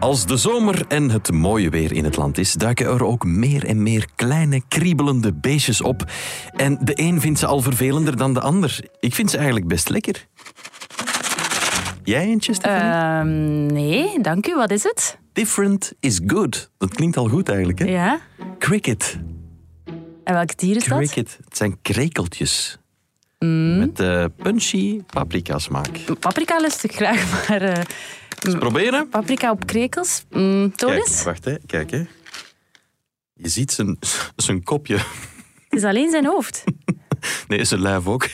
Als de zomer en het mooie weer in het land is, duiken er ook meer en meer kleine kriebelende beestjes op. En de een vindt ze al vervelender dan de ander. Ik vind ze eigenlijk best lekker. Jij eentje, Stefanie? Ehm, nee, dank u. Wat is het? Different is good. Dat klinkt al goed eigenlijk, hè? Ja. Cricket. En welk dier is dat? Cricket. Het zijn krekeltjes. Mm. Met eh, punchy paprika smaak. Paprika lust ik graag, maar eh, Eens proberen. paprika op krekels? Mm, Kijk, wacht, hè. Kijk, hè. Je ziet zijn, zijn kopje. Het is alleen zijn hoofd. Nee, zijn lijf ook.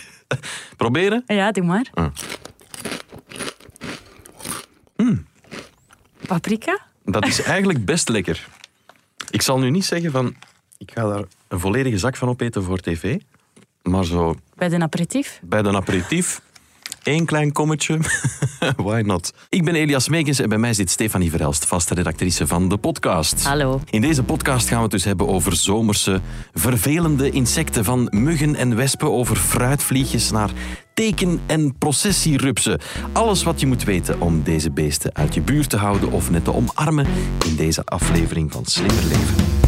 Proberen. Ja, doe maar. Ah. Paprika? Dat is eigenlijk best lekker. Ik zal nu niet zeggen van... Ik ga daar een volledige zak van opeten voor tv. Maar zo Bij de aperitief? bij de aperitief... één klein kommetje. Why not? Ik ben Elias Meekens en bij mij zit Stefanie Verelst, vaste redactrice van de podcast. Hallo. In deze podcast gaan we het dus hebben over zomerse, vervelende insecten. Van muggen en wespen over fruitvliegjes naar teken- en processierupsen. Alles wat je moet weten om deze beesten uit je buurt te houden of net te omarmen in deze aflevering van Slimmer Leven.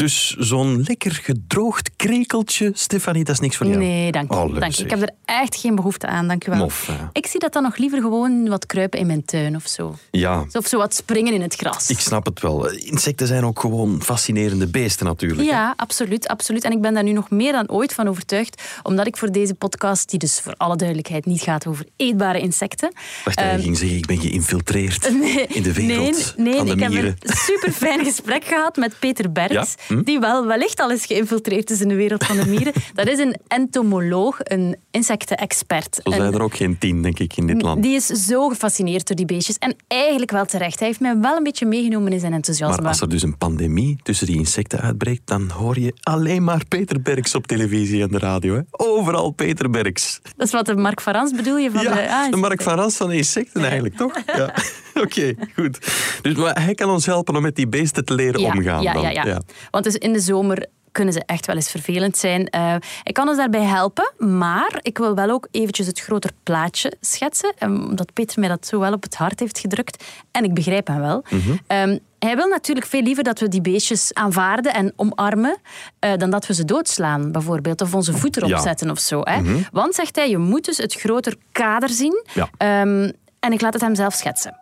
Dus zo'n lekker gedroogd krekeltje, Stefanie, dat is niks voor jou? Nee, dank u. Oh, dank. Ik heb er echt geen behoefte aan, dank u wel. Mof, ja. Ik zie dat dan nog liever gewoon wat kruipen in mijn tuin of zo. Ja, Of zo wat springen in het gras. ik snap het wel. Insecten zijn ook gewoon fascinerende beesten natuurlijk. hè. Ja, absoluut, absoluut. En ik ben daar nu nog meer dan ooit van overtuigd, omdat ik voor deze podcast, die dus voor alle duidelijkheid niet gaat over eetbare insecten. Wacht, hij Ehm, ging zeggen, ik ben geïnfiltreerd Nee, in de wereld nee, nee, van de ik mieren. heb een super fijn gesprek gehad met Peter Berks, Ja? Hm? die wel wellicht al eens geïnfiltreerd is in de wereld van de mieren. Dat is een entomoloog, een insectenexpert. En zijn er ook geen tien, denk ik, in dit land. die is zo gefascineerd door die beestjes. En eigenlijk wel terecht. Hij heeft mij wel een beetje meegenomen in zijn enthousiasme. Maar als er dus een pandemie tussen die insecten uitbreekt, dan hoor je alleen maar Peter Berks op televisie en de radio. Hè? Overal Peter Berks. Dat is wat de Mark van Rans bedoel je? Van ja, de, ah, de Mark van Rans van de insecten eigenlijk, toch? Ja. Oké, goed. Dus maar hij kan ons helpen om met die beesten te leren ja, omgaan. Ja, dan. ja, ja. Want dus in de zomer kunnen ze echt wel eens vervelend zijn. Eh, ik kan ons daarbij helpen, maar ik wil wel ook eventjes het groter plaatje schetsen, eh, omdat Peter mij dat zo wel op het hart heeft gedrukt. En ik begrijp hem wel. Mhm. Ehm, hij wil natuurlijk veel liever dat we die beestjes aanvaarden en omarmen, eh, dan dat we ze doodslaan, bijvoorbeeld, of onze voet erop Ja. Mhm. zetten of zo. Hè. Want, zegt hij, je moet dus het groter kader zien. Ja. Ehm, en ik laat het hem zelf schetsen.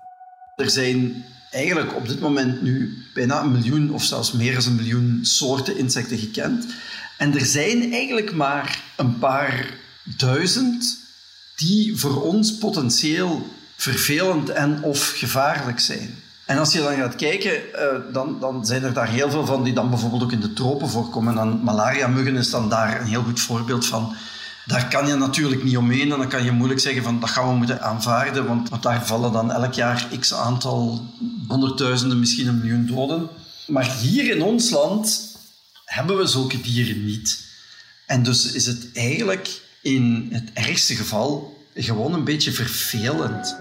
Er zijn eigenlijk op dit moment nu bijna een miljoen of zelfs meer dan een miljoen soorten insecten gekend. En er zijn eigenlijk maar een paar duizend die voor ons potentieel vervelend en of gevaarlijk zijn. En als je dan gaat kijken, eh, dan, dan zijn er daar heel veel van die dan bijvoorbeeld ook in de tropen voorkomen. En dan malaria-muggen is dan daar een heel goed voorbeeld van. Daar kan je natuurlijk niet omheen en dan kan je moeilijk zeggen van dat gaan we moeten aanvaarden, want, want daar vallen dan elk jaar x aantal honderdduizenden, misschien een miljoen doden. Maar hier in ons land hebben we zulke dieren niet. En dus is het eigenlijk in het ergste geval gewoon een beetje vervelend.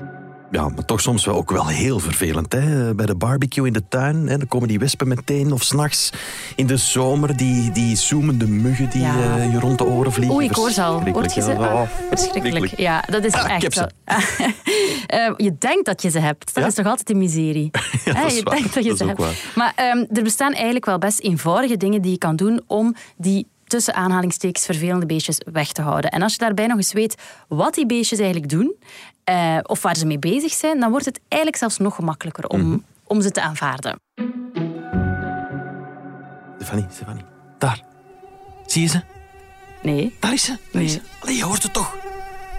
Ja, maar toch soms wel ook wel heel vervelend. Hè? Bij de barbecue in de tuin, hè? dan komen die wespen meteen. Of s'nachts in de zomer, die, die zoemende muggen die Ja. eh, je rond de oren vliegen. Oei, ik hoor ze al. Hoort je ze? Ja, Ah, oh, verschrikkelijk. Ja, dat is Ah, echt zo. Eh, je denkt dat je ze hebt. Dat Ja? is toch altijd een miserie. Ja, dat is je waar. denkt dat je Dat ze hebt. waar. Maar ehm, er bestaan eigenlijk wel best eenvoudige dingen die je kan doen om die tussen aanhalingstekens vervelende beestjes weg te houden. En als je daarbij nog eens weet wat die beestjes eigenlijk doen, eh, of waar ze mee bezig zijn, dan wordt het eigenlijk zelfs nog gemakkelijker om, Mhm. om ze te aanvaarden. Stefanie, Stefanie. Daar. Zie je ze? Nee? Daar is ze. Daar is ze. Nee. Allee, je hoort het toch?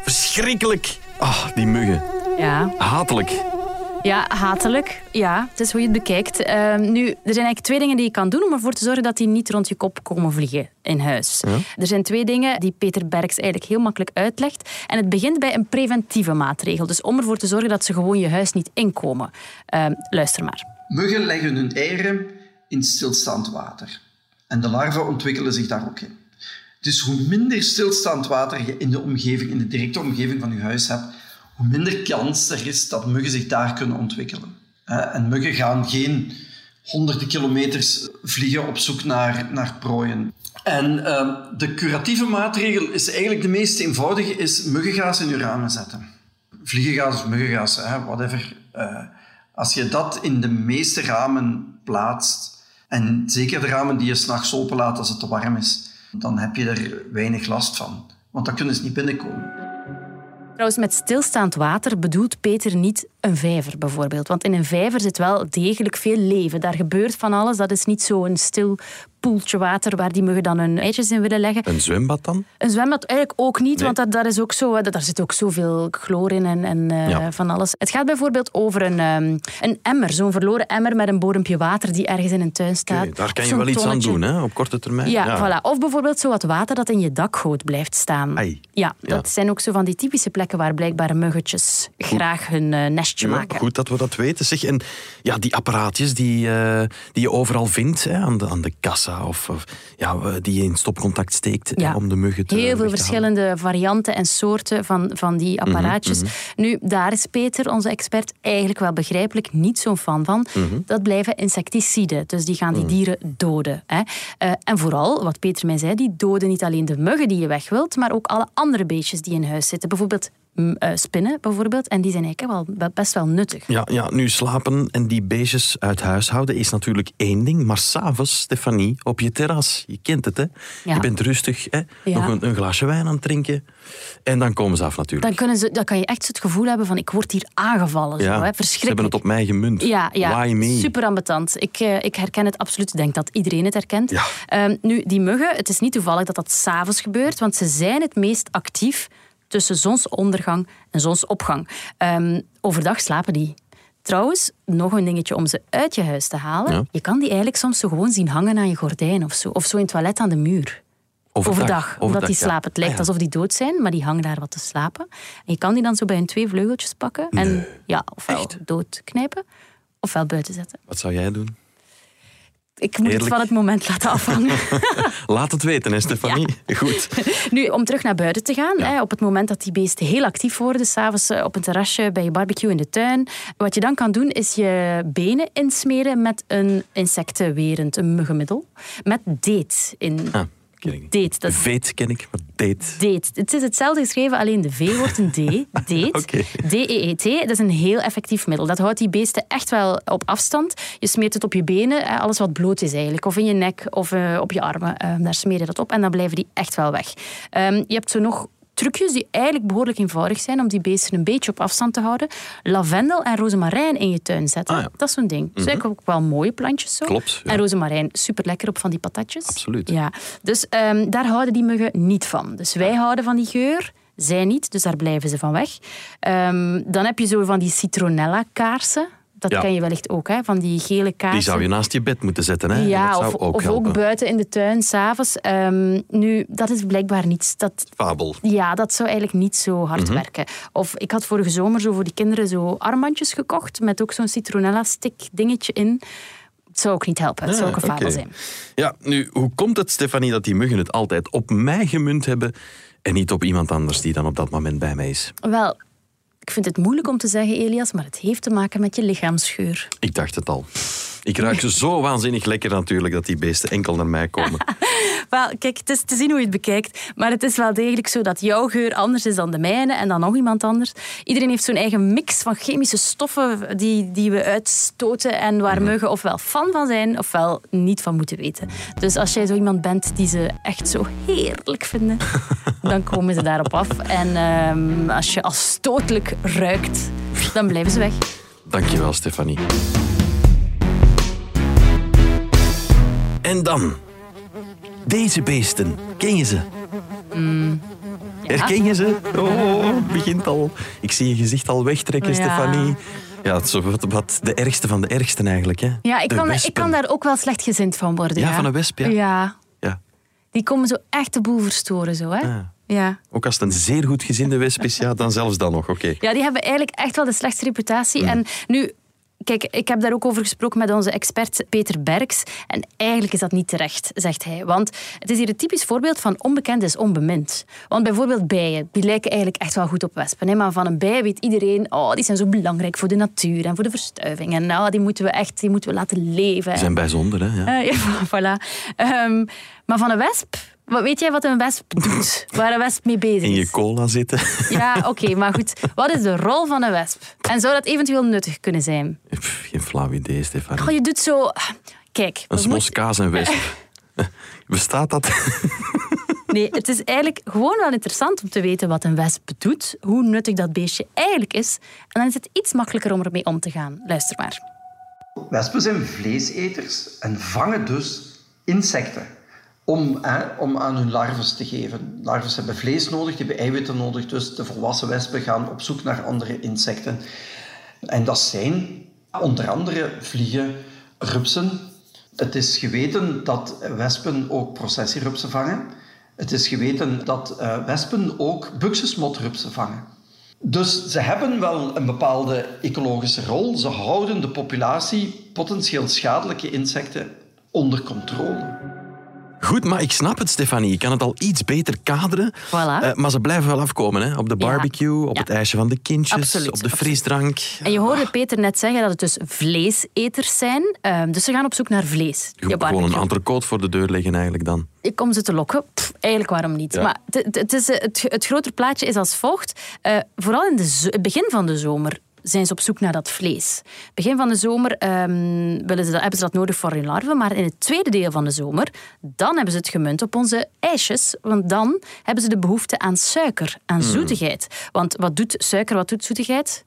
Verschrikkelijk. Ah, die muggen. Ja. Hatelijk. Ja, hatelijk. Ja, het is hoe je het bekijkt. Ehm, nu, er zijn eigenlijk twee dingen die je kan doen om ervoor te zorgen dat die niet rond je kop komen vliegen in huis. Er zijn twee dingen die Peter Berks eigenlijk heel makkelijk uitlegt. En het begint bij een preventieve maatregel. Dus om ervoor te zorgen dat ze gewoon je huis niet inkomen. Ehm, luister maar. Muggen leggen hun eieren in stilstaand water. En de larven ontwikkelen zich daar ook in. Dus hoe minder stilstaand water je in de omgeving, in de directe omgeving van je huis hebt, hoe minder kans er is dat muggen zich daar kunnen ontwikkelen. En muggen gaan geen honderden kilometers vliegen op zoek naar, naar prooien. En uh, de curatieve maatregel is eigenlijk de meest eenvoudige, is muggengaas in je ramen zetten. Vliegengaas of muggengaas, hè, whatever. Uh, als je dat in de meeste ramen plaatst, en zeker de ramen die je s'nachts openlaat als het te warm is, dan heb je er weinig last van. Want dan kunnen ze niet binnenkomen. Trouwens, met stilstaand water bedoelt Peter niet een vijver bijvoorbeeld. Want in een vijver zit wel degelijk veel leven. Daar gebeurt van alles. Dat is niet zo'n stil poeltje water waar die muggen dan hun eitjes in willen leggen. Een zwembad dan? Een zwembad eigenlijk ook niet, want dat, daar, is ook zo, daar zit ook zoveel chloor in en, en uh, van alles. Het gaat bijvoorbeeld over een, um, een emmer, zo'n verloren emmer met een bodempje water die ergens in een tuin staat. Okay, daar kan je wel iets aan doen, hè, op korte termijn. Ja, ja, Voilà. Of bijvoorbeeld zo wat water dat in je dakgoot blijft staan. Ja, dat zijn ook zo van die typische plekken waar blijkbaar muggetjes graag hun uh, nestje maken. Goed dat we dat weten. Zeg, en ja, die apparaatjes die, uh, die je overal vindt, hè, aan, de, aan de kassa of, of ja, die je in stopcontact steekt ja. om de muggen te Heel veel verschillende varianten en soorten van, van die mhm, apparaatjes. Mm -hmm. Nu, daar is Peter, onze expert, eigenlijk wel begrijpelijk niet zo'n fan van. Mm -hmm. Dat blijven insecticiden, dus die gaan die mhm. dieren doden. Hè. Uh, en vooral, wat Peter mij zei, die doden niet alleen de muggen die je weg wilt, maar ook alle andere beestjes die in huis zitten. Bijvoorbeeld spinnen bijvoorbeeld. En die zijn eigenlijk wel, best wel nuttig. Ja, ja, nu slapen en die beestjes uit huis houden is natuurlijk één ding. Maar s'avonds, Stefanie, op je terras. Je kent het, hè? Ja. Je bent rustig, hè? Ja. nog een, een, glaasje wijn aan het drinken. En dan komen ze af natuurlijk. Dan, kunnen ze, dan kan je echt het gevoel hebben van ik word hier aangevallen. Ja, zo, hè? Verschrikkelijk. Ze hebben het op mij gemunt. Ja, ja. Why me? super ambetant. Ik, uh, ik herken het absoluut. Ik denk dat iedereen het herkent. Um, nu, die muggen, het is niet toevallig dat dat s'avonds gebeurt. Want ze zijn het meest actief tussen zonsondergang en zonsopgang. Um, overdag slapen die. Trouwens, nog een dingetje om ze uit je huis te halen. Ja. Je kan die eigenlijk soms zo gewoon zien hangen aan je gordijn of zo. Of zo in het toilet aan de muur. Overdag, Overdag omdat die slapen. Het lijkt ah, ja. alsof die dood zijn, maar die hangen daar wat te slapen. En je kan die dan zo bij hun twee vleugeltjes pakken. Nee. En ja, ofwel Echt? doodknijpen, ofwel buiten zetten. Wat zou jij doen? Ik moet Eerlijk. het van het moment laten afhangen. Laat het weten, hè, Stefanie. Ja. Goed. Nu, om terug naar buiten te gaan. Ja. Hè, op het moment dat die beesten heel actief worden, s'avonds op een terrasje bij je barbecue in de tuin. Wat je dan kan doen, is je benen insmeren met een insectenwerend, een muggenmiddel. Met date in. Ah. Date. Dat Veet ken ik, maar date. Date. Het is hetzelfde geschreven, alleen de V wordt een D. Date. okay. D-E-E-T. Dat is een heel effectief middel. Dat houdt die beesten echt wel op afstand. Je smeert het op je benen, alles wat bloot is eigenlijk. Of in je nek of uh, op je armen. Uh, daar smeer je dat op en dan blijven die echt wel weg. Um, je hebt zo nog trucjes die eigenlijk behoorlijk eenvoudig zijn om die beesten een beetje op afstand te houden. Lavendel en rozemarijn in je tuin zetten. Ah, ja. Dat is zo'n ding. Dat zijn mm -hmm. ook wel mooie plantjes zo. Klopt. Ja. En rozemarijn, super lekker op van die patatjes. Absoluut. Ja. Dus um, daar houden die muggen niet van. Dus wij houden van die geur. Zij niet, dus daar blijven ze van weg. Um, dan heb je zo van die citronella kaarsen. Dat Ja. ken je wellicht ook, hè? van die gele kaarsen. Die zou je naast je bed moeten zetten. Hè? Ja, dat zou of, ook of ook buiten in de tuin, s'avonds. Um, nu, dat is blijkbaar niets. Dat, Fabel. ja, dat zou eigenlijk niet zo hard Mhm. werken. Of ik had vorige zomer zo voor die kinderen zo armbandjes gekocht met ook zo'n citronella-stick dingetje in. Het zou ook niet helpen. Het zou ook een Ah, fabel oké. zijn. Ja, nu, hoe komt het, Stefanie, dat die muggen het altijd op mij gemunt hebben en niet op iemand anders die dan op dat moment bij mij is? Wel, ik vind het moeilijk om te zeggen, Elias, maar het heeft te maken met je lichaamsgeur. Ik dacht het al. Ik ruik ze zo waanzinnig lekker natuurlijk dat die beesten enkel naar mij komen. Wel, kijk, het is te zien hoe je het bekijkt. Maar het is wel degelijk zo dat jouw geur anders is dan de mijne en dan nog iemand anders. Iedereen heeft zo'n eigen mix van chemische stoffen die, die we uitstoten en waar muggen ofwel fan van zijn ofwel niet van moeten weten. Dus als jij zo iemand bent die ze echt zo heerlijk vinden, dan komen ze daarop af. En ehm, als je afstotelijk ruikt, dan blijven ze weg. Dankjewel, Stefanie. En dan. Deze beesten. Ken je ze? Herken je ze? Oh, het begint al. Ik zie je gezicht al wegtrekken, Ja. Stefanie. Ja, het is wat, wat de ergste van de ergsten eigenlijk. Hè? Ja, ik De kan, ik kan daar ook wel slechtgezind van worden. Ja, Ja, van een wesp, ja. Ja, die komen zo echt de boel verstoren. Zo, hè? Ah. Ja. Ook als het een zeer goed gezinde wesp is, ja, dan zelfs dan nog. Oké. ja, die hebben eigenlijk echt wel de slechtste reputatie. Mm. En nu, kijk, ik heb daar ook over gesproken met onze expert Peter Berks. En eigenlijk is dat niet terecht, zegt hij. Want het is hier een typisch voorbeeld van onbekend is onbemind. Want bijvoorbeeld bijen, die lijken eigenlijk echt wel goed op wespen. Hè? Maar van een bij weet iedereen, oh, die zijn zo belangrijk voor de natuur en voor de verstuiving. En nou, die moeten we echt die moeten we laten leven. Die zijn bijzonder, hè? Ja. Uh, ja, voilà. Um, maar van een wesp wat, weet jij wat een wesp doet? Waar een wesp mee bezig is? In je cola zitten. Ja, oké, okay, maar goed. Wat is de rol van een wesp? En zou dat eventueel nuttig kunnen zijn? Pff, geen flauw idee, Stefan. Oh, je doet zo... Kijk. Een smoskaas en wesp. Bestaat dat? Nee, het is eigenlijk gewoon wel interessant om te weten wat een wesp doet, hoe nuttig dat beestje eigenlijk is. En dan is het iets makkelijker om ermee om te gaan. Luister maar. Wespen zijn vleeseters en vangen dus insecten om, om aan hun larven te geven. Larven hebben vlees nodig, die hebben eiwitten nodig, dus de volwassen wespen gaan op zoek naar andere insecten. En dat zijn onder andere vliegen, rupsen. Het is geweten dat wespen ook processierupsen vangen. Het is geweten dat uh, wespen ook buxusmotrupsen vangen. Dus ze hebben wel een bepaalde ecologische rol. Ze houden de populatie potentieel schadelijke insecten onder controle. Goed, maar ik snap het, Stefanie. Je kan het al iets beter kaderen. Voilà. Uh, maar ze blijven wel afkomen. Hè? Op de barbecue, op Ja. het ijsje van de kindjes, Absoluut, op de frisdrank. En je hoorde Peter net zeggen dat het dus vleeseters zijn. Ehm, dus ze gaan op zoek naar vlees. Je moet gewoon een entrecote voor de deur leggen eigenlijk dan. Ik om ze te lokken. Pff, eigenlijk waarom niet. Ja. Maar het, is, eh, het, het grotere plaatje is als volgt. Eh, vooral in de het begin van de zomer zijn ze op zoek naar dat vlees. Begin van de zomer ehm, willen ze dat, hebben ze dat nodig voor hun larven. Maar in het tweede deel van de zomer, dan hebben ze het gemunt op onze ijsjes. Want dan hebben ze de behoefte aan suiker, aan zoetigheid. Want wat doet suiker, wat doet zoetigheid?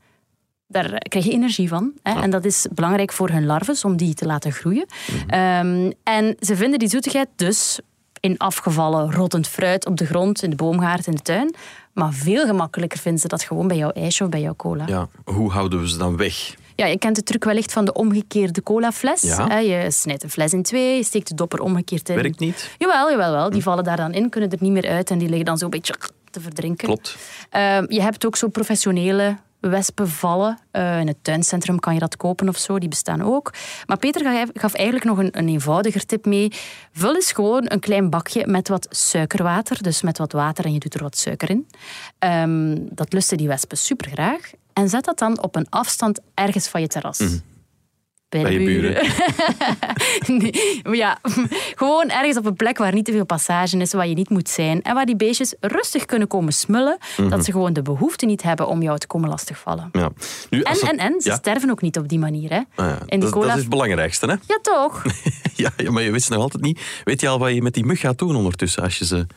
Daar krijg je energie van. Hè? En dat is belangrijk voor hun larven, om die te laten groeien. Ehm, en ze vinden die zoetigheid dus in afgevallen rottend fruit op de grond, in de boomgaard, in de tuin. Maar veel gemakkelijker vinden ze dat gewoon bij jouw ijsje of bij jouw cola. Ja, hoe houden we ze dan weg? Ja, je kent de truc wellicht van de omgekeerde colafles. Ja. Je snijdt een fles in twee, je steekt de dopper omgekeerd in. Werkt niet? Jawel, jawel, wel. Die vallen daar dan in, kunnen er niet meer uit en die liggen dan zo een beetje te verdrinken. Klopt. Ehm, je hebt ook zo professionele wespenvallen. Eh, in het tuincentrum kan je dat kopen of zo, die bestaan ook. Maar Peter gaf- eigenlijk nog een, een eenvoudiger tip mee. Vul eens gewoon een klein bakje met wat suikerwater, dus met wat water en je doet er wat suiker in. Ehm, dat lusten die wespen super graag. En zet dat dan op een afstand ergens van je terras. Bij, Bij de buren. nee, ja, gewoon ergens op een plek waar niet te veel passage is, waar je niet moet zijn. En waar die beestjes rustig kunnen komen smullen. Mhm. Dat ze gewoon de behoefte niet hebben om jou te komen lastigvallen. Ja. Nu, En, en, en, ze ja? sterven ook niet op die manier. Hè. Ah, ja. In die dat, cola... dat is het belangrijkste, hè? Ja, toch? Ja, maar je weet nog altijd niet. Weet je al wat je met die mug gaat doen ondertussen als je ze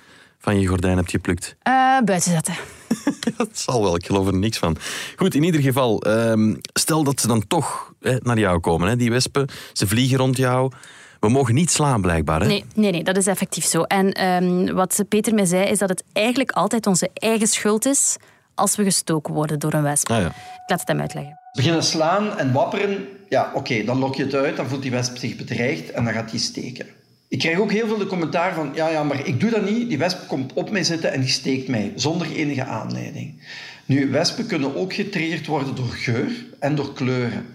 van je gordijn hebt geplukt? Eh, buiten zetten. Dat zal wel, ik geloof er niks van. Goed, in ieder geval, ehm, stel dat ze dan toch hè, naar jou komen, hè, die wespen. Ze vliegen rond jou. We mogen niet slaan, blijkbaar. Hè? Nee, nee, nee, dat is effectief zo. En ehm, wat Peter mij zei, is dat het eigenlijk altijd onze eigen schuld is als we gestoken worden door een wesp. Ah, ja. Ik laat het hem uitleggen. Beginnen slaan en wapperen, ja oké, dan lok je het uit, dan voelt die wesp zich bedreigd en dan gaat die steken. Ik krijg ook heel veel de commentaar van, ja, ja, maar ik doe dat niet, die wesp komt op mij zitten en die steekt mij, zonder enige aanleiding. Nu, wespen kunnen ook getriggerd worden door geur en door kleuren.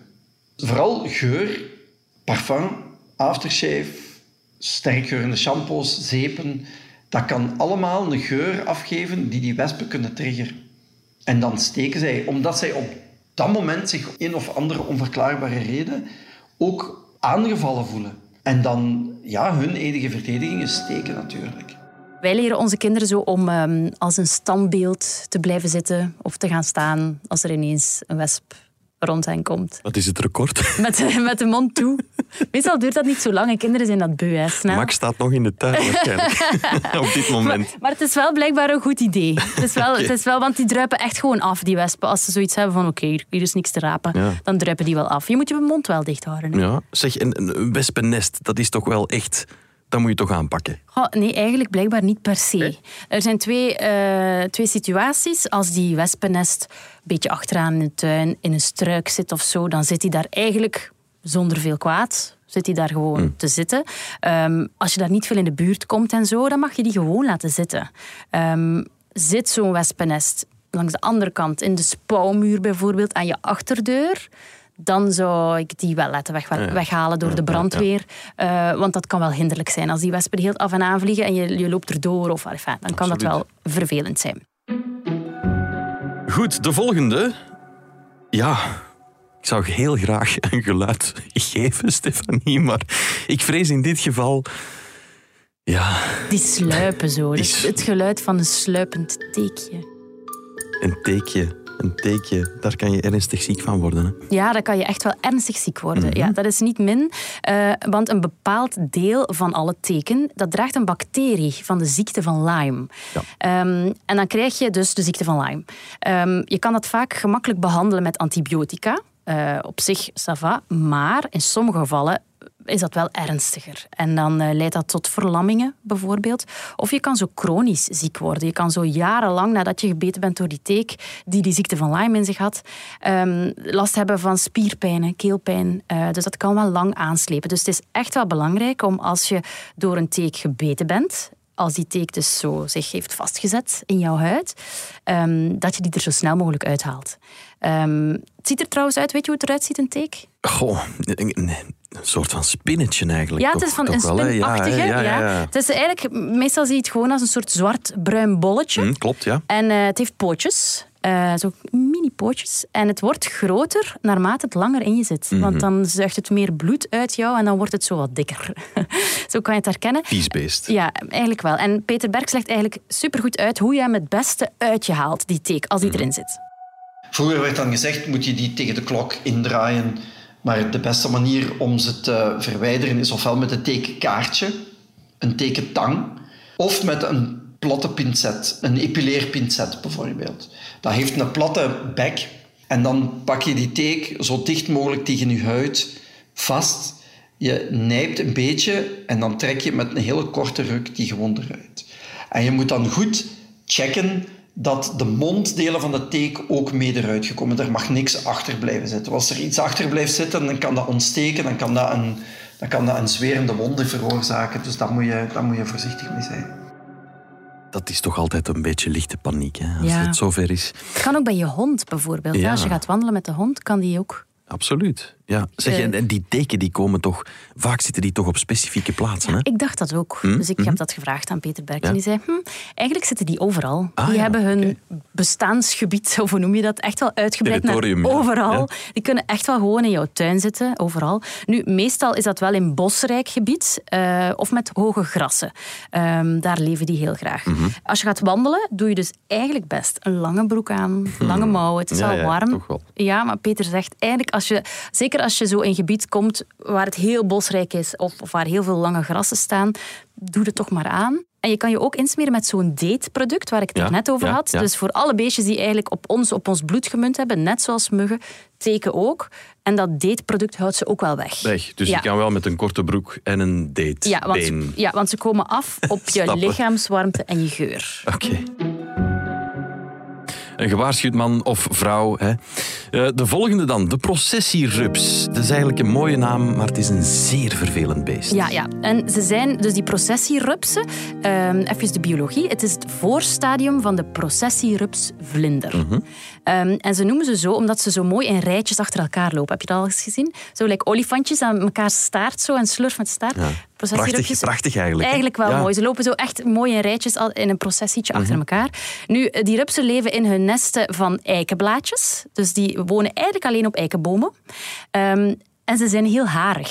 Vooral geur, parfum, aftershave, sterkgeurende shampoos, zeepen, dat kan allemaal een geur afgeven die die wespen kunnen triggeren. En dan steken zij, omdat zij op dat moment zich een of andere onverklaarbare reden ook aangevallen voelen. En dan, ja, hun enige verdediging is steken natuurlijk. Wij leren onze kinderen zo om ehm, als een standbeeld te blijven zitten of te gaan staan als er ineens een wesp rond hen komt. Wat is het record? Met, met de mond toe. Meestal duurt dat niet zo lang en kinderen zijn dat beu, hè, snel. Max staat nog in de tuin waarschijnlijk. Op dit moment. Maar het is wel blijkbaar een goed idee. Het is wel, het is wel, want die druipen echt gewoon af, die wespen. Als ze zoiets hebben van, oké, hier hier is niks te rapen, Ja. dan druipen die wel af. Je moet je mond wel dicht houden. hè. Ja. Zeg, een, een wespennest, dat is toch wel echt... Dat moet je toch aanpakken. Nee, eigenlijk blijkbaar niet per se. Er zijn twee, eh, twee situaties. Als die wespennest een beetje achteraan in de tuin in een struik zit of zo, dan zit hij daar eigenlijk zonder veel kwaad. Zit hij daar gewoon te zitten. Ehm, als je daar niet veel in de buurt komt en zo, dan mag je die gewoon laten zitten. Ehm, zit zo'n wespennest langs de andere kant in de spouwmuur bijvoorbeeld aan je achterdeur, dan zou ik die wel laten weg, weghalen door de brandweer. Uh, want dat kan wel hinderlijk zijn. Als die wespen heel af en aan vliegen en je, je loopt erdoor, of, enfin, dan kan dat wel vervelend zijn. Goed, de volgende. Ja, ik zou heel graag een geluid geven, Stefanie, maar ik vrees in dit geval. Ja. Die sluipen zo. Het geluid van een sluipend teekje. Een teekje een teekje, daar kan je ernstig ziek van worden. Hè? Ja, daar kan je echt wel ernstig ziek worden. Mhm. ja, dat is niet min, uh, want een bepaald deel van alle teken, dat draagt een bacterie van de ziekte van Lyme. Ja. Ehm, en dan krijg je dus de ziekte van Lyme. Um, je kan dat vaak gemakkelijk behandelen met antibiotica. Uh, op zich, ça va, maar in sommige gevallen is dat wel ernstiger. En dan uh, leidt dat tot verlammingen bijvoorbeeld. Of je kan zo chronisch ziek worden. Je kan zo jarenlang nadat je gebeten bent door die teek, die die ziekte van Lyme in zich had, um, last hebben van spierpijn, keelpijn. Uh, dus dat kan wel lang aanslepen. Dus het is echt wel belangrijk om als je door een teek gebeten bent, als die teek dus zo zich heeft vastgezet in jouw huid, um, dat je die er zo snel mogelijk uithaalt. Um, het ziet er trouwens uit, weet je hoe het eruit ziet, een teek? Goh, een soort van spinnetje eigenlijk. Ja, het is van een spinachtige. Ja, ja, Het is eigenlijk, meestal zie je het gewoon als een soort zwart-bruin bolletje. Mm, klopt, ja. En uh, het heeft pootjes. Uh, zo mini pootjes. En het wordt groter naarmate het langer in je zit. Mm -hmm. Want dan zuigt het meer bloed uit jou en dan wordt het zo wat dikker. zo kan je het herkennen. Viesbeest. Ja, eigenlijk wel. En Peter Berg legt eigenlijk supergoed uit hoe je hem het beste uit je haalt, die teek, als die mm erin zit. Vroeger werd dan gezegd, moet je die tegen de klok indraaien. Maar de beste manier om ze te verwijderen is ofwel met een tekenkaartje, een tekentang, of met een platte pincet, een epileerpincet bijvoorbeeld. Dat heeft een platte bek en dan pak je die teek zo dicht mogelijk tegen je huid vast. Je nijpt een beetje en dan trek je met een hele korte ruk die gewoon eruit. En je moet dan goed checken dat de monddelen van de teek ook mee eruit gekomen. Er mag niks achter blijven zitten. Als er iets achter blijft zitten, dan kan dat ontsteken, dan kan dat een, dan kan dat een zwerende wonde veroorzaken. Dus daar moet je, daar moet je voorzichtig mee zijn. Dat is toch altijd een beetje lichte paniek, hè, als het zover is. Het kan ook bij je hond bijvoorbeeld. Ja. Als je gaat wandelen met de hond, kan die ook Absoluut. Ja. Zeg, en, en die teken die komen toch, vaak zitten die toch op specifieke plaatsen. Hè? Ik dacht dat ook. Hm? Dus ik heb hm? dat gevraagd aan Peter Berk. En die zei, hm, eigenlijk zitten die overal. Ah, die hebben hun bestaansgebied, of hoe noem je dat, echt wel uitgebreid naar overal. Die kunnen echt wel gewoon in jouw tuin zitten, overal. Nu, meestal is dat wel in bosrijk gebied uh, of met hoge grassen. Um, daar leven die heel graag. Mhm. Als je gaat wandelen, doe je dus eigenlijk best een lange broek aan, lange mouwen. Het is al warm. Ja, maar Peter zegt eigenlijk als je, zeker als je zo in een gebied komt waar het heel bosrijk is of, of waar heel veel lange grassen staan, doe het toch maar aan. En je kan je ook insmeren met zo'n dateproduct waar ik het net over had. Dus voor alle beestjes die eigenlijk op ons, op ons bloed gemunt hebben, net zoals muggen, teken ook. En dat dateproduct houdt ze ook wel weg. Weg. Dus je kan wel met een korte broek en een date ja, want, ja, want ze komen af op je lichaamswarmte en je geur. Oké. Een gewaarschuwd man of vrouw. Hè. Eh, de volgende dan, de processierups. Dat is eigenlijk een mooie naam, maar het is een zeer vervelend beest. Ja, ja. En ze zijn dus die processierupsen. Uh, even de biologie. Het is het voorstadium van de processierupsvlinder. Mm en ze noemen ze zo omdat ze zo mooi in rijtjes achter elkaar lopen. Heb je dat al eens gezien? Zo lijkt olifantjes aan elkaar staart, zo, en slurf met staart. Ja. Prachtig, prachtig eigenlijk. Eigenlijk wel mooi. Ze lopen zo echt mooi in rijtjes in een processietje achter mhm. elkaar. Nu, die rupsen leven in hun nesten van eikenblaadjes. Dus die wonen eigenlijk alleen op eikenbomen. Um, en ze zijn heel harig.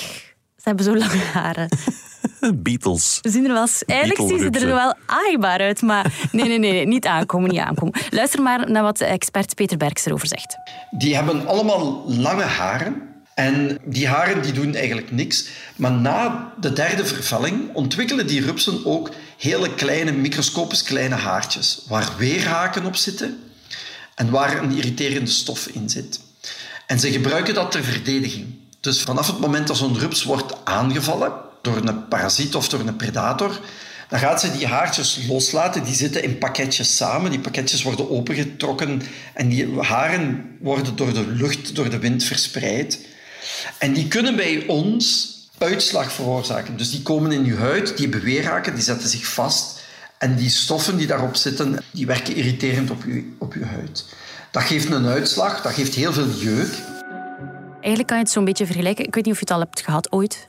Ze hebben zo lange haren. Beatles. Ze zien er wel, eigenlijk zien ze er wel aaibaar uit, maar nee, nee, nee, niet aankomen, niet aankomen. Luister maar naar wat expert Peter Berks erover zegt. Die hebben allemaal lange haren. En die haren die doen eigenlijk niks. Maar na de derde vervelling ontwikkelen die rupsen ook hele kleine, microscopisch kleine haartjes, waar weerhaken op zitten en waar een irriterende stof in zit. En ze gebruiken dat ter verdediging. Dus vanaf het moment dat zo'n rups wordt aangevallen door een parasiet of door een predator, dan gaat ze die haartjes loslaten. Die zitten in pakketjes samen. Die pakketjes worden opengetrokken en die haren worden door de lucht, door de wind verspreid. En die kunnen bij ons uitslag veroorzaken. Dus die komen in je huid, die beweerhaken, die zetten zich vast. En die stoffen die daarop zitten, die werken irriterend op je, op je huid. Dat geeft een uitslag, dat geeft heel veel jeuk. Eigenlijk kan je het zo'n beetje vergelijken. Ik weet niet of je het al hebt gehad ooit.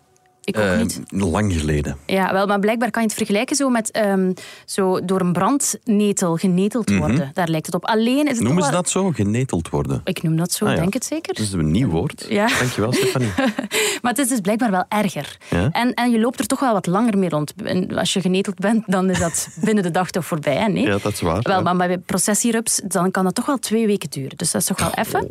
Ik ook Eh, niet. lang geleden. Ja, wel, maar blijkbaar kan je het vergelijken zo met ehm, zo door een brandnetel geneteld worden. Daar lijkt het op. Alleen is het Mhm. Noemen ze dat zo? Geneteld worden. Ik noem dat zo, Ah, ja. denk het zeker. Dat is een nieuw woord. Ja. Dankjewel, Stefanie. Maar het is dus blijkbaar wel erger. Ja? En, en je loopt er toch wel wat langer mee rond. En als je geneteld bent, dan is dat binnen de dag toch voorbij. Hè? Nee? Ja, dat is waar. Wel, ja. maar bij processierups dan kan dat toch wel twee weken duren. Dus dat is toch wel even.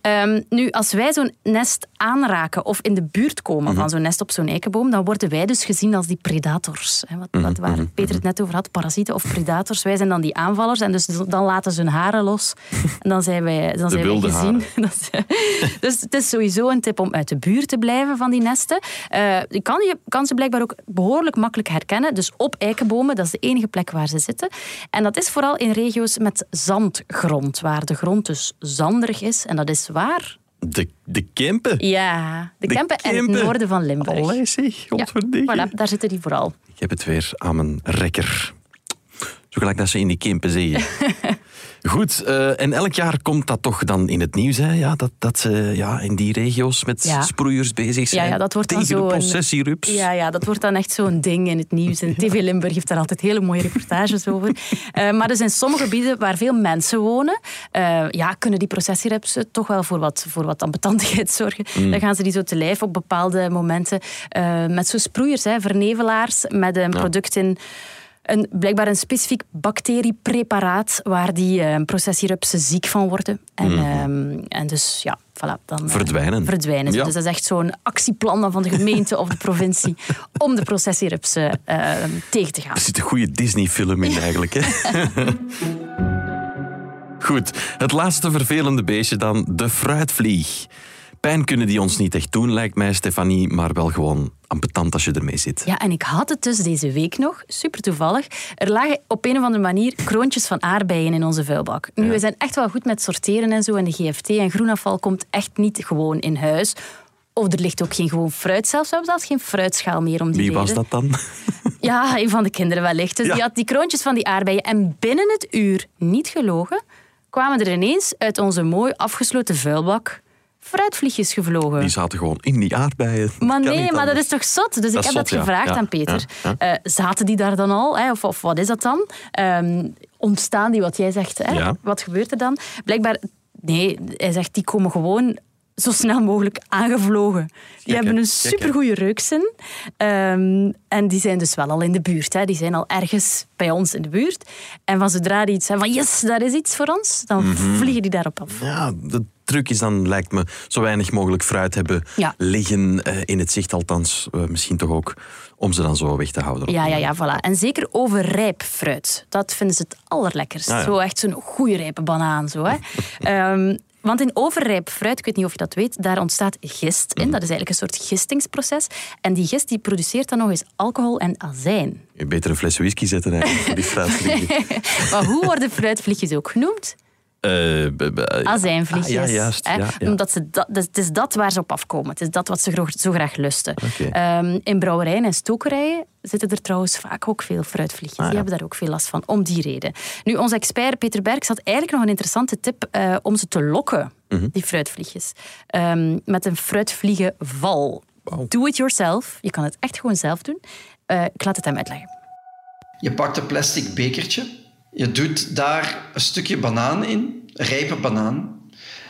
Ehm, nu, als wij zo'n nest aanraken of in de buurt komen Mhm. van zo'n nest op zo'n eikenboom, dan worden wij dus gezien als die predators. Hè, wat, Mhm, wat, waar Peter het net over had, parasieten of predators. Wij zijn dan die aanvallers en dus dan laten ze hun haren los. En dan zijn wij, dan zijn wij gezien. Dus het is sowieso een tip om uit de buurt te blijven van die nesten. Eh, je, kan, je kan ze blijkbaar ook behoorlijk makkelijk herkennen. Dus op eikenbomen, dat is de enige plek waar ze zitten. En dat is vooral in regio's met zandgrond, waar de grond dus zanderig is. En dat is waar? De, de Kempen. Ja, de, De Kempen en het noorden van Limburg. Allee zeg, Ja, voilà, daar zitten die vooral. Ik heb het weer aan mijn rekker. Zo gelijk dat ze in die Kempen zeggen. Goed, eh, en elk jaar komt dat toch dan in het nieuws, hè? Ja, dat, dat ze ja, in die regio's met Ja. sproeiers bezig zijn. Ja, ja, dat wordt dan tegen zo de een- processierups. Ja, ja, dat wordt dan echt zo'n ding in het nieuws. En TV Limburg heeft daar altijd hele mooie reportages over. Eh, maar dus in sommige gebieden waar veel mensen wonen, eh, ja, kunnen die processierepsen toch wel voor wat, voor wat ambetantigheid zorgen. Mm. Dan gaan ze die zo te lijf op bepaalde momenten met zo'n sproeiers, hè, vernevelaars, met een product in... Een, blijkbaar een specifiek bacteriepreparaat waar die eh, processierupsen ziek van worden. En, ehm, en dus ja, voilà. Dan, eh, Mhm. Verdwijnen. Ja. Dus dat is echt zo'n actieplan dan van de gemeente of de provincie om de processierupsen eh, tegen te gaan. Er zit een goede Disney-film in eigenlijk. Hè? Goed, het laatste vervelende beestje dan, de fruitvlieg. Pijn kunnen die ons niet echt doen, lijkt mij, Stefanie, maar wel gewoon ambetant als je ermee zit. Ja, en ik had het dus deze week nog, super toevallig. Er lagen op een of andere manier kroontjes van aardbeien in onze vuilbak. Nu, we zijn echt wel goed met sorteren en zo. En de GFT en groenafval komt echt niet gewoon in huis. Of er ligt ook geen gewoon fruit zelfs. We hebben zelfs geen fruitschaal meer om die Wie was dat dan? Ja, een van de kinderen wellicht. Dus Ja. die had die kroontjes van die aardbeien. En binnen het uur, niet gelogen, kwamen er ineens uit onze mooi afgesloten vuilbak fruitvliegjes gevlogen. Die zaten gewoon in die aardbeien. Maar nee, maar dat is toch zot? Dus ik heb dat zot, gevraagd Ja, aan Peter. ja, Eh, zaten die daar dan al? Hè? Of, of wat is dat dan? Ehm, ontstaan die, wat jij zegt? Hè? Wat gebeurt er dan? Blijkbaar, nee, hij zegt die komen gewoon zo snel mogelijk aangevlogen. Die hebben een supergoeie reukzin. Ehm, en die zijn dus wel al in de buurt. Hè? Die zijn al ergens bij ons in de buurt. En van zodra die iets hebben van yes, daar is iets voor ons, dan Mhm. vliegen die daarop af. Ja, de truc is dan, lijkt me, zo weinig mogelijk fruit hebben Ja. liggen eh, in het zicht, althans. eh, misschien toch ook om ze dan zo weg te houden. Ja, ja, ja, voilà. En zeker overrijp fruit. Dat vinden ze het allerlekkerst. Ah, ja. Zo echt zo'n goede rijpe banaan. Zo, hè. Ehm, want in overrijp fruit, ik weet niet of je dat weet, daar ontstaat gist in. Dat is eigenlijk een soort gistingsproces. En die gist die produceert dan nog eens alcohol en azijn. Je beter een fles whisky zetten eigenlijk, voor die fruitvliegen. Maar hoe worden fruitvliegjes ook genoemd? Eh, b- Azijnvliegjes. Ah, ja, juist. hè. Ja, ja. Omdat ze dat, dus het is dat waar ze op afkomen. Het is dat wat ze gro- zo graag lusten. Ehm, in brouwerijen en stokerijen zitten er trouwens vaak ook veel fruitvliegjes. Ah, ja. Die hebben daar ook veel last van, om die reden. Nu, onze expert Peter Berks had eigenlijk nog een interessante tip eh, om ze te lokken, Mhm. die fruitvliegjes. Ehm, met een fruitvliegenval. Do it yourself. Je kan het echt gewoon zelf doen. Eh, ik laat het hem uitleggen. Je pakt een plastic bekertje. Je doet daar een stukje banaan in, rijpe banaan.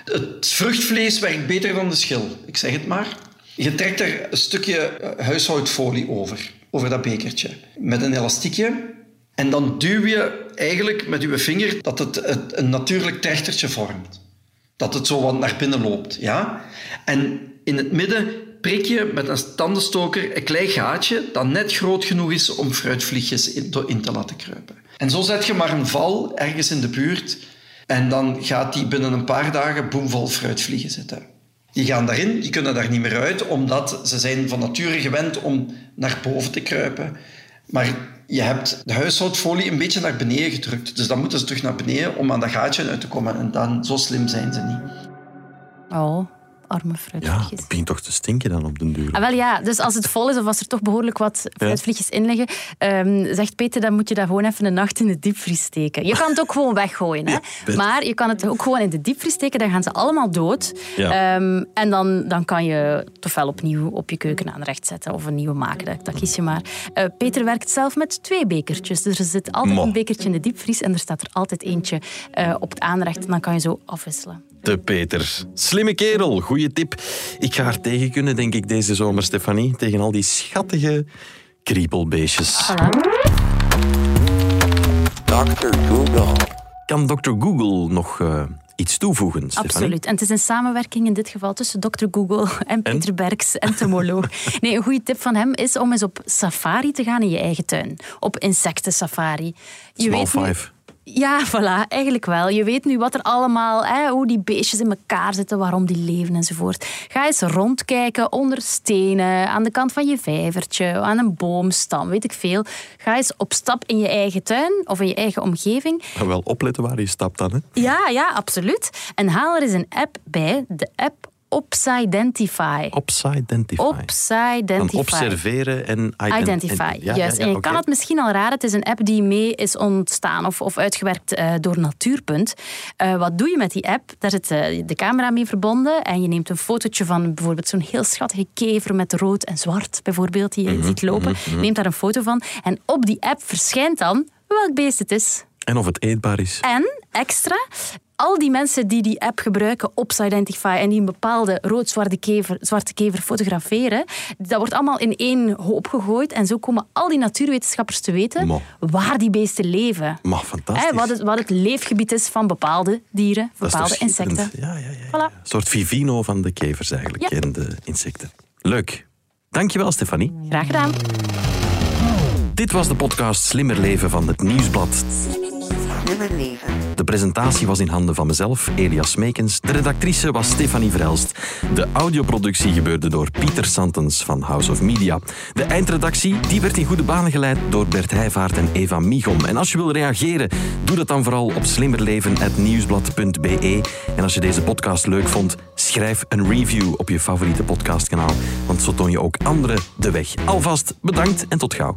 Het vruchtvlees werkt beter dan de schil, ik zeg het maar. Je trekt er een stukje eh, huishoudfolie over, over dat bekertje. Met een elastiekje. En dan duw je eigenlijk met je vinger dat het, een natuurlijk trechtertje vormt. Dat het zo wat naar binnen loopt. Ja? En in het midden prik je met een tandenstoker een klein gaatje dat net groot genoeg is om fruitvliegjes in te laten kruipen. En zo zet je maar een val ergens in de buurt en dan gaat die binnen een paar dagen boemvol fruitvliegen zitten. Die gaan daarin, die kunnen daar niet meer uit, omdat ze zijn van nature gewend om naar boven te kruipen. Maar je hebt de huishoudfolie een beetje naar beneden gedrukt. Dus dan moeten ze terug naar beneden om aan dat gaatje uit te komen. En dan, zo slim zijn ze niet. Oh, arme Ja, fruitvliegjes. het begint toch te stinken dan op den duur. Ah, wel ja, dus als het vol is of als er toch behoorlijk wat fruitvliegjes in liggen, ehm, zegt Peter, dan moet je dat gewoon even een nacht in de diepvries steken. Je kan het ook gewoon weggooien, hè? maar je kan het ook gewoon in de diepvries steken, dan gaan ze allemaal dood. Ja. Ehm, en dan, dan kan je ofwel opnieuw op je keuken aanrecht zetten of een nieuwe maken, dat, dat kies je maar. Eh, Peter werkt zelf met twee bekertjes, dus er zit altijd Mo. een bekertje in de diepvries en er staat er altijd eentje eh, op het aanrecht en dan kan je zo afwisselen. De Peter. Slimme kerel, goede tip. Ik ga haar tegen kunnen, denk ik, deze zomer, Stefanie. Tegen al die schattige kriebelbeestjes. Dr. Google. Kan Dr. Google nog eh, iets toevoegen, Stefanie? Absoluut. En het is een samenwerking in dit geval tussen Dr. Google en Peter Berks, entomoloog. Nee, een goede tip van hem is om eens op safari te gaan in je eigen tuin. Op insectensafari. Je Small weet five. Ja, voilà, eigenlijk wel. Je weet nu wat er allemaal, hè, hoe die beestjes in elkaar zitten, waarom die leven enzovoort. Ga eens rondkijken onder stenen, aan de kant van je vijvertje, aan een boomstam, weet ik veel. Ga eens op stap in je eigen tuin of in je eigen omgeving. Maar wel opletten waar je stapt dan, hè? Ja, ja, absoluut. En haal er eens een app bij, de app Opsidentify. Opsidentify. Van Opsidentify. observeren en ident- Identify, Ja, juist. ja, en je kan het misschien al raden, het is een app die mee is ontstaan of, of uitgewerkt eh, door Natuurpunt. Eh, wat doe je met die app? Daar zit eh, de camera mee verbonden en je neemt een fotootje van bijvoorbeeld zo'n heel schattige kever met rood en zwart, bijvoorbeeld, die je Mhm, ziet lopen. Neemt daar een foto van en op die app verschijnt dan welk beest het is. En of het eetbaar is. En extra, al die mensen die die app gebruiken op Identify en die een bepaalde rood-zwarte kever, zwarte kever fotograferen, dat wordt allemaal in één hoop gegooid. En zo komen al die natuurwetenschappers te weten Mo. waar die beesten leven. Maar fantastisch. Wat, het, wat het leefgebied is van bepaalde dieren, Dat is toch bepaalde insecten. Ja, ja, ja, ja. Voilà. Een soort Vivino van de kevers eigenlijk Ja. en de insecten. Leuk. Dankjewel, Stefanie. Graag gedaan. Dit was de podcast Slimmer Leven van het Nieuwsblad. De presentatie was in handen van mezelf, Elias Meekens. De redactrice was Stefanie Verhelst. De audioproductie gebeurde door Pieter Santens van House of Media. De eindredactie die werd in goede banen geleid door Bert Heijvaart en Eva Migom. En als je wil reageren, doe dat dan vooral op slimmerleven.nieuwsblad.be. En als je deze podcast leuk vond, schrijf een review op je favoriete podcastkanaal. Want zo toon je ook anderen de weg. Alvast bedankt en tot gauw.